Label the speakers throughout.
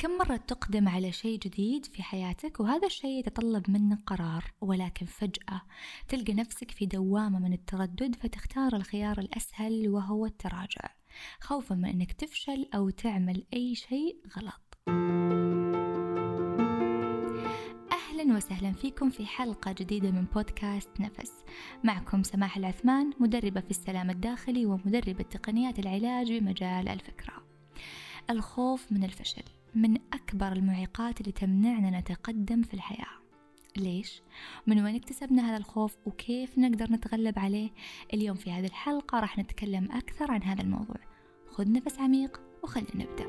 Speaker 1: كم مرة تقدم على شيء جديد في حياتك وهذا الشيء يتطلب منك قرار ولكن فجأة تلقى نفسك في دوامة من التردد فتختار الخيار الأسهل وهو التراجع خوفا من أنك تفشل أو تعمل أي شيء غلط. أهلا وسهلا فيكم في حلقة جديدة من بودكاست نفس. معكم سماح العثمان مدربة في السلام الداخلي ومدربة تقنيات العلاج بمجال الفكرة. الخوف من الفشل. من أكبر المعيقات اللي تمنعنا نتقدم في الحياة ليش؟ من وين اكتسبنا هذا الخوف وكيف نقدر نتغلب عليه؟ اليوم في هذه الحلقة راح نتكلم أكثر عن هذا الموضوع خذ نفس عميق وخلينا نبدأ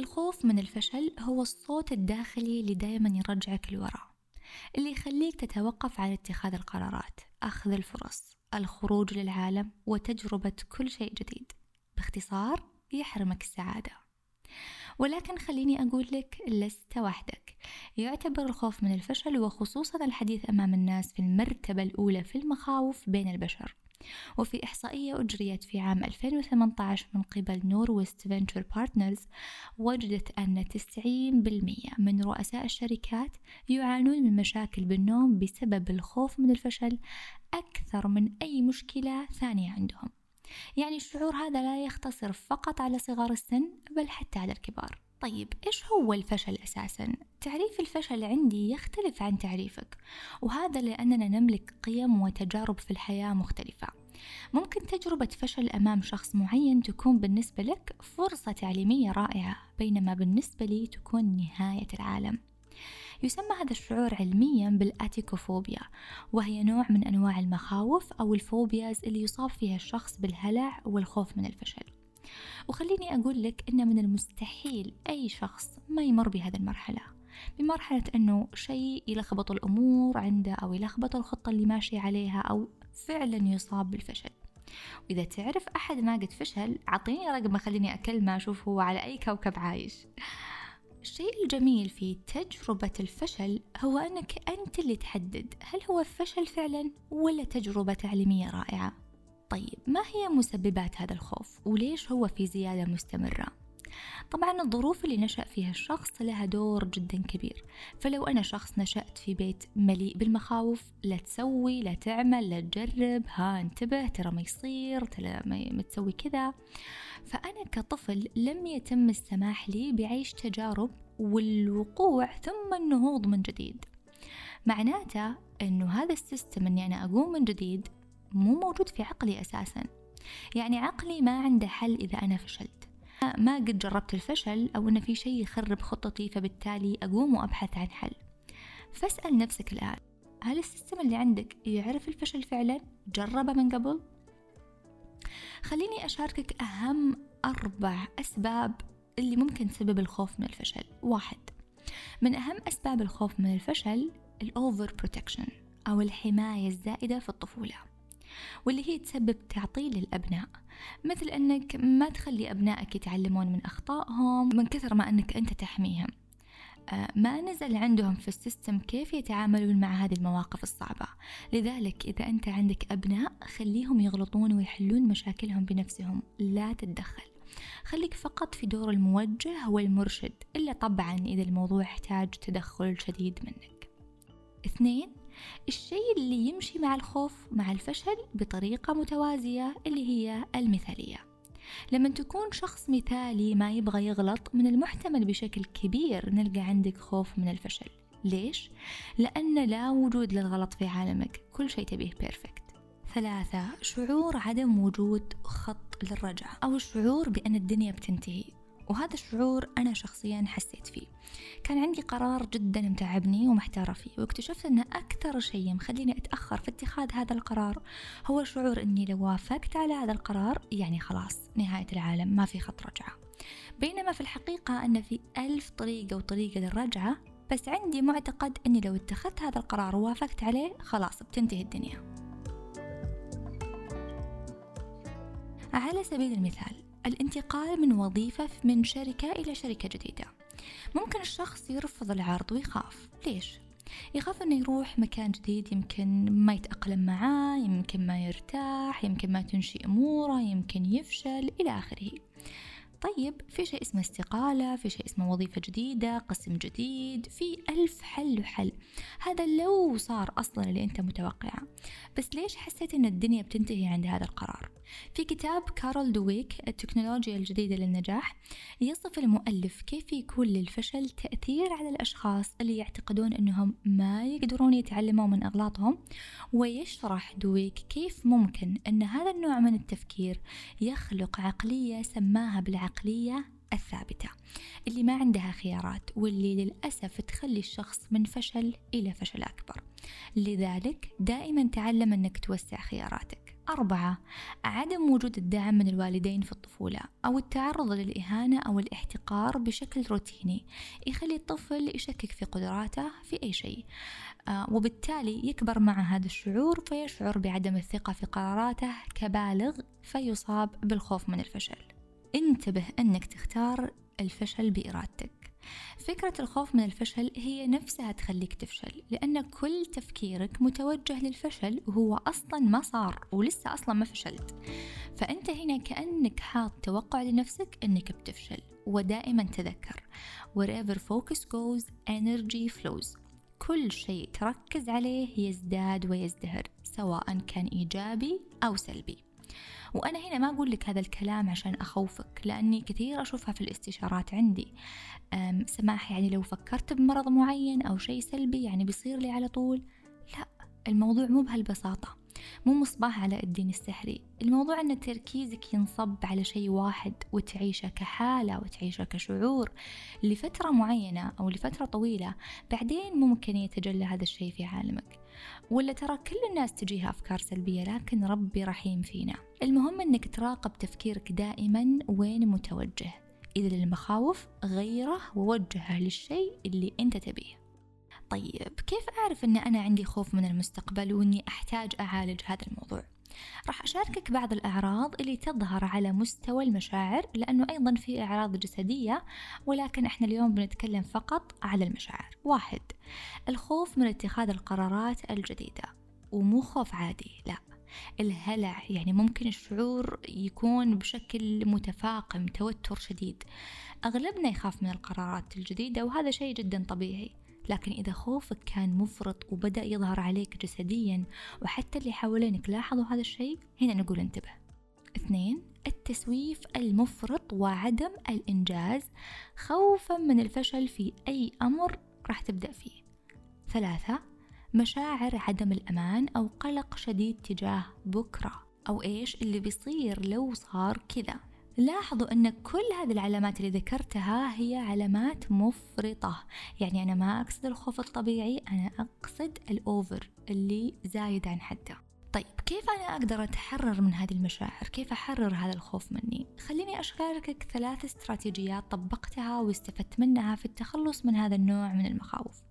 Speaker 1: الخوف من الفشل هو الصوت الداخلي اللي دايما يرجعك لورا اللي يخليك تتوقف عن اتخاذ القرارات أخذ الفرص الخروج للعالم وتجربة كل شيء جديد باختصار يحرمك السعادة. ولكن خليني أقول لك لست وحدك. يعتبر الخوف من الفشل وخصوصا الحديث أمام الناس في المرتبة الأولى في المخاوف بين البشر. وفي إحصائية أجريت في عام 2018 من قبل Norwest Venture Partners وجدت أن 90% من رؤساء الشركات يعانون من مشاكل بالنوم بسبب الخوف من الفشل أكثر من أي مشكلة ثانية عندهم. يعني الشعور هذا لا يختصر فقط على صغار السن بل حتى على الكبار. طيب إيش هو الفشل أساسا؟ تعريف الفشل عندي يختلف عن تعريفك وهذا لأننا نملك قيم وتجارب في الحياة مختلفة. ممكن تجربة فشل أمام شخص معين تكون بالنسبة لك فرصة تعليمية رائعة بينما بالنسبة لي تكون نهاية العالم. يسمى هذا الشعور علميا بالأتيكوفوبيا وهي نوع من أنواع المخاوف أو الفوبياز اللي يصاب فيها الشخص بالهلع والخوف من الفشل. وخليني أقول لك إن من المستحيل أي شخص ما يمر بهذه المرحلة بمرحلة أنه شيء يلخبط الأمور عنده أو يلخبط الخطة اللي ماشي عليها أو فعلا يصاب بالفشل. وإذا تعرف أحد ما قد فشل عطيني رقم خليني أكلمه أشوف هو على أي كوكب عايش. الشيء الجميل في تجربة الفشل هو أنك أنت اللي تحدد هل هو فشل فعلا ولا تجربة تعليمية رائعة. طيب ما هي مسببات هذا الخوف؟ وليش هو في زيادة مستمرة؟ طبعا الظروف اللي نشأ فيها الشخص لها دور جدا كبير. فلو أنا شخص نشأت في بيت مليء بالمخاوف لا تسوي لا تعمل لا تجرب ها انتبه ترى ما يصير ترى ما تسوي كذا. فأنا كطفل لم يتم السماح لي بعيش تجارب والوقوع ثم النهوض من جديد. معناته أنه هذا ال system أني أنا أقوم من جديد مو موجود في عقلي أساسا. يعني عقلي ما عنده حل إذا أنا فشلت. ما قد جربت الفشل أو أن في شيء يخرب خطتي فبالتالي أقوم وأبحث عن حل فاسأل نفسك الآن هل ال system اللي عندك يعرف الفشل فعلا؟ جربه من قبل؟ خليني أشاركك أهم أربع أسباب اللي ممكن تسبب الخوف من الفشل واحد من أهم أسباب الخوف من الفشل ال over protection أو الحماية الزائدة في الطفولة واللي هي تسبب تعطيل للأبناء مثل أنك ما تخلي أبنائك يتعلمون من أخطائهم من كثر ما أنك أنت تحميهم. آه، ما نزل عندهم في ال system كيف يتعاملون مع هذه المواقف الصعبة. لذلك إذا أنت عندك أبناء خليهم يغلطون ويحلون مشاكلهم بنفسهم. لا تتدخل. خليك فقط في دور الموجه والمرشد إلا طبعا إذا الموضوع يحتاج تدخل شديد منك. اثنين الشيء اللي يمشي مع الخوف مع الفشل بطريقة متوازية اللي هي المثالية. لما تكون شخص مثالي ما يبغى يغلط من المحتمل بشكل كبير نلقى عندك خوف من الفشل. ليش؟ لأن لا وجود للغلط في عالمك. كل شيء تبيه بيرفكت ثلاثة شعور عدم وجود خط للرجعة أو الشعور بأن الدنيا بتنتهي. وهذا الشعور أنا شخصيا حسيت فيه. كان عندي قرار جدا متعبني ومحتارة فيه واكتشفت أن أكثر شيء مخليني أتأخر في اتخاذ هذا القرار هو شعور أني لو وافقت على هذا القرار يعني خلاص نهاية العالم ما في خط رجعة. بينما في الحقيقة أن في ألف طريقة وطريقة للرجعة بس عندي معتقد أني لو اتخذت هذا القرار ووافقت عليه خلاص بتنتهي الدنيا. على سبيل المثال الانتقال من وظيفة من شركة إلى شركة جديدة. ممكن الشخص يرفض العرض ويخاف. ليش؟ يخاف إنه يروح مكان جديد يمكن ما يتأقلم معاه يمكن ما يرتاح يمكن ما تنشي أموره يمكن يفشل إلى آخره. طيب في شيء اسمه استقالة في شيء اسمه وظيفة جديدة قسم جديد في ألف حل وحل. هذا لو صار أصلا اللي أنت متوقعه. بس ليش حسيت أن الدنيا بتنتهي عند هذا القرار؟ في كتاب كارول دويك التكنولوجيا الجديدة للنجاح يصف المؤلف كيف يكون للفشل تأثير على الأشخاص اللي يعتقدون أنهم ما يقدرون يتعلموا من أغلاطهم. ويشرح دويك كيف ممكن أن هذا النوع من التفكير يخلق عقلية سماها بالعقلية الثابتة اللي ما عندها خيارات واللي للأسف تخلي الشخص من فشل إلى فشل أكبر. لذلك دائما تعلم أنك توسع خياراتك. أربعة عدم وجود الدعم من الوالدين في الطفولة أو التعرض للإهانة أو الاحتقار بشكل روتيني يخلي الطفل يشكك في قدراته في أي شيء. آه وبالتالي يكبر مع هذا الشعور فيشعر بعدم الثقة في قراراته كبالغ فيصاب بالخوف من الفشل. انتبه أنك تختار الفشل بإرادتك. فكرة الخوف من الفشل هي نفسها تخليك تفشل لأن كل تفكيرك متوجه للفشل وهو أصلا ما صار ولسه أصلا ما فشلت. فأنت هنا كأنك حاط توقع لنفسك أنك بتفشل ودائما تذكر. Wherever focus goes energy flows. كل شيء تركز عليه يزداد ويزدهر سواء كان إيجابي أو سلبي. وأنا هنا ما أقول لك هذا الكلام عشان أخوفك لأني كثير أشوفها في الاستشارات عندي. سماح يعني لو فكرت بمرض معين أو شيء سلبي يعني بيصير لي على طول. لا الموضوع مو بهالبساطة. مو مصباح على الدين السحري. الموضوع أن تركيزك ينصب على شيء واحد وتعيشه كحالة وتعيشه كشعور لفترة معينة أو لفترة طويلة بعدين ممكن يتجلى هذا الشيء في عالمك. ولا ترى كل الناس تجيها أفكار سلبية لكن ربي رحيم فينا. المهم أنك تراقب تفكيرك دائما وين متوجه إذا للمخاوف غيره ووجهه للشيء اللي أنت تبيه. طيب كيف أعرف أن أنا عندي خوف من المستقبل وأني أحتاج أعالج هذا الموضوع؟ راح أشاركك بعض الأعراض اللي تظهر على مستوى المشاعر لأنه أيضا في أعراض جسدية ولكن إحنا اليوم بنتكلم فقط على المشاعر. واحد الخوف من اتخاذ القرارات الجديدة ومو خوف عادي لا. الهلع يعني ممكن الشعور يكون بشكل متفاقم توتر شديد. أغلبنا يخاف من القرارات الجديدة وهذا شيء جدا طبيعي. لكن إذا خوفك كان مفرط وبدأ يظهر عليك جسديا وحتى اللي حوالينك لاحظوا هذا الشيء هنا نقول انتبه. اثنين التسويف المفرط وعدم الإنجاز خوفا من الفشل في أي أمر راح تبدأ فيه. ثلاثة مشاعر عدم الأمان أو قلق شديد تجاه بكرة. أو إيش اللي بيصير لو صار كذا؟ لاحظوا أن كل هذه العلامات اللي ذكرتها هي علامات مفرطة يعني أنا ما أقصد الخوف الطبيعي أنا أقصد الأوفر اللي زايد عن حده طيب كيف أنا أقدر أتحرر من هذه المشاعر؟ كيف أحرر هذا الخوف مني؟ خليني أشاركك ثلاث استراتيجيات طبقتها واستفدت منها في التخلص من هذا النوع من المخاوف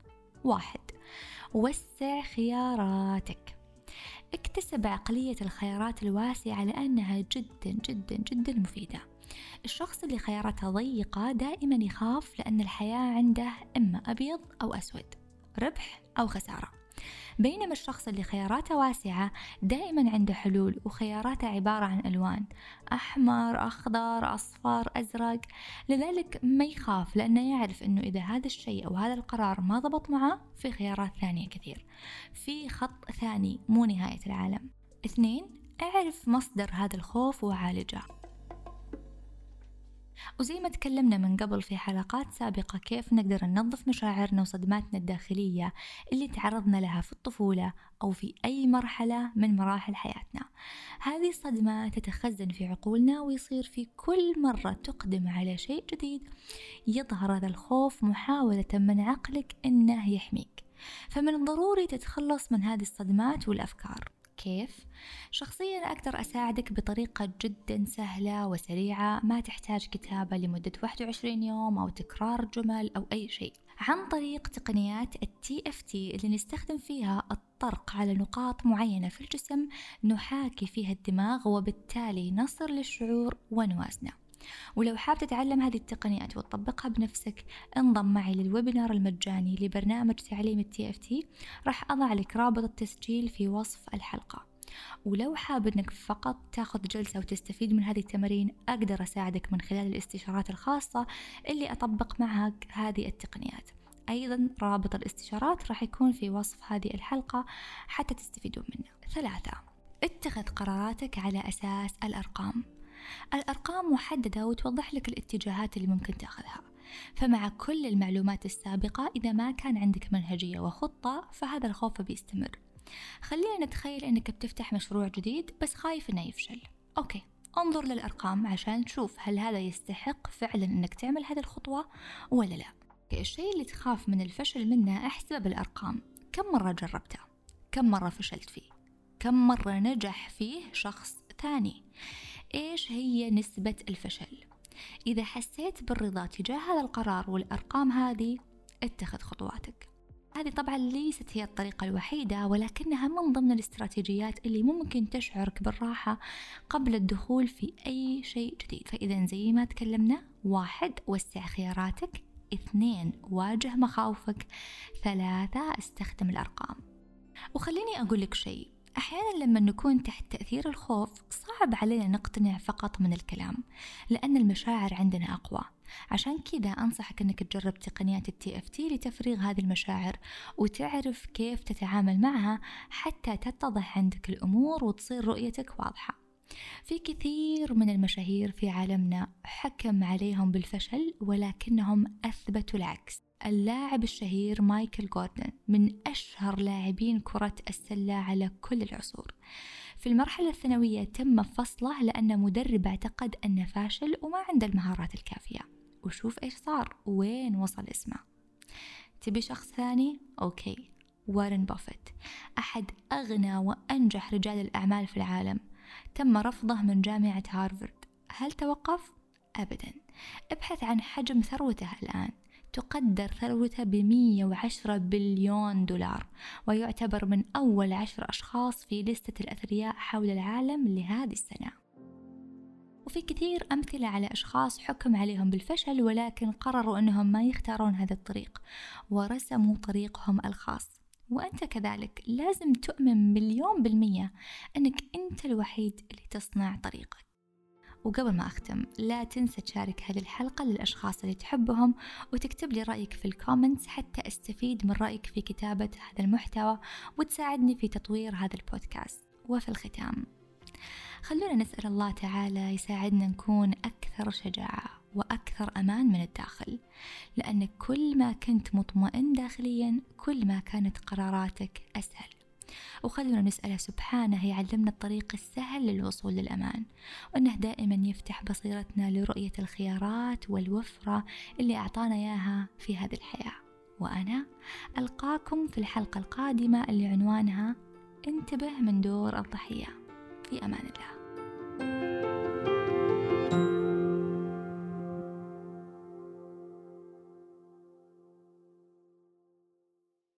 Speaker 1: واحد وسع خياراتك اكتسب عقلية الخيارات الواسعة لأنها جدا جدا جدا مفيدة. الشخص اللي خياراته ضيقة دائما يخاف لأن الحياة عنده إما أبيض أو أسود ربح أو خسارة. بينما الشخص اللي خياراته واسعة دائما عنده حلول وخياراته عبارة عن ألوان. أحمر أخضر أصفر أزرق. لذلك ما يخاف لأنه يعرف أنه إذا هذا الشيء أو هذا القرار ما ضبط معه في خيارات ثانية كثير. في خط ثاني مو نهاية العالم. اثنين أعرف مصدر هذا الخوف وعالجه وزي ما تكلمنا من قبل في حلقات سابقة كيف نقدر ننظف مشاعرنا وصدماتنا الداخلية اللي تعرضنا لها في الطفولة أو في أي مرحلة من مراحل حياتنا. هذه الصدمة تتخزن في عقولنا ويصير في كل مرة تقدم على شيء جديد يظهر هذا الخوف محاولة من عقلك أنه يحميك. فمن الضروري تتخلص من هذه الصدمات والأفكار. كيف؟ شخصيا أقدر أساعدك بطريقة جدا سهلة وسريعة ما تحتاج كتابة لمدة 21 يوم أو تكرار جمل أو أي شيء عن طريق تقنيات ال TFT اللي نستخدم فيها الطرق على نقاط معينة في الجسم نحاكي فيها الدماغ وبالتالي نصل للشعور ونوازنه ولو حاب تتعلم هذه التقنيات وتطبقها بنفسك انضم معي لل webinar المجاني لبرنامج تعليم ال TFT راح أضع لك رابط التسجيل في وصف الحلقة. ولو حاب أنك فقط تاخذ جلسة وتستفيد من هذه التمارين أقدر أساعدك من خلال الاستشارات الخاصة اللي أطبق معك هذه التقنيات. أيضا رابط الاستشارات راح يكون في وصف هذه الحلقة حتى تستفيدون منه ثلاثة. اتخذ قراراتك على أساس الأرقام. الأرقام محددة وتوضح لك الاتجاهات اللي ممكن تأخذها. فمع كل المعلومات السابقة إذا ما كان عندك منهجية وخطة فهذا الخوف بيستمر. خلينا نتخيل أنك بتفتح مشروع جديد بس خايف أنه يفشل. أوكي انظر للأرقام عشان تشوف هل هذا يستحق فعلا أنك تعمل هذه الخطوة ولا لا. الشيء اللي تخاف من الفشل منه احسبه بالأرقام كم مرة جربته؟ كم مرة فشلت فيه؟ كم مرة نجح فيه شخص ثاني؟ إيش هي نسبة الفشل؟ إذا حسيت بالرضا تجاه هذا القرار والأرقام هذه اتخذ خطواتك. هذه طبعا ليست هي الطريقة الوحيدة ولكنها من ضمن الاستراتيجيات اللي ممكن تشعرك بالراحة قبل الدخول في أي شيء جديد. فإذا زي ما تكلمنا واحد وسع خياراتك. اثنين واجه مخاوفك. ثلاثة استخدم الأرقام. وخليني أقول لك شيء. أحيانا لما نكون تحت تأثير الخوف صعب علينا نقتنع فقط من الكلام لأن المشاعر عندنا أقوى. عشان كذا أنصحك أنك تجرب تقنيات ال TFT لتفريغ هذه المشاعر وتعرف كيف تتعامل معها حتى تتضح عندك الأمور وتصير رؤيتك واضحة. في كثير من المشاهير في عالمنا حكم عليهم بالفشل ولكنهم أثبتوا العكس. اللاعب الشهير مايكل جوردن من أشهر لاعبين كرة السلة على كل العصور. في المرحلة الثانوية تم فصله لأن مدرب اعتقد أنه فاشل وما عنده المهارات الكافية. وشوف إيش صار وين وصل اسمه. تبي شخص ثاني؟ okay. وارن بافيت أحد أغنى وأنجح رجال الأعمال في العالم. تم رفضه من جامعة هارفارد هل توقف؟ أبدا. ابحث عن حجم ثروته الآن. تقدر ثروته بمية وعشرة بليون دولار ويعتبر من أول عشر أشخاص في لستة الأثرياء حول العالم لهذه السنة. وفي كثير أمثلة على أشخاص حكم عليهم بالفشل ولكن قرروا أنهم ما يختارون هذا الطريق ورسموا طريقهم الخاص. وأنت كذلك لازم تؤمن مليون بالمية أنك أنت الوحيد اللي تصنع طريقك. وقبل ما أختم لا تنسى تشارك هذه الحلقة للأشخاص اللي تحبهم وتكتب لي رأيك في الكومنتس حتى أستفيد من رأيك في كتابة هذا المحتوى وتساعدني في تطوير هذا البودكاست. وفي الختام خلونا نسأل الله تعالى يساعدنا نكون أكثر شجاعة وأكثر أمان من الداخل لأن كل ما كنت مطمئن داخليا كل ما كانت قراراتك أسهل. وخلونا نسأله سبحانه يعلمنا الطريق السهل للوصول للأمان وأنه دائما يفتح بصيرتنا لرؤية الخيارات والوفرة اللي أعطانا إياها في هذه الحياة. وأنا ألقاكم في الحلقة القادمة اللي عنوانها انتبه من دور الضحية. في أمان الله.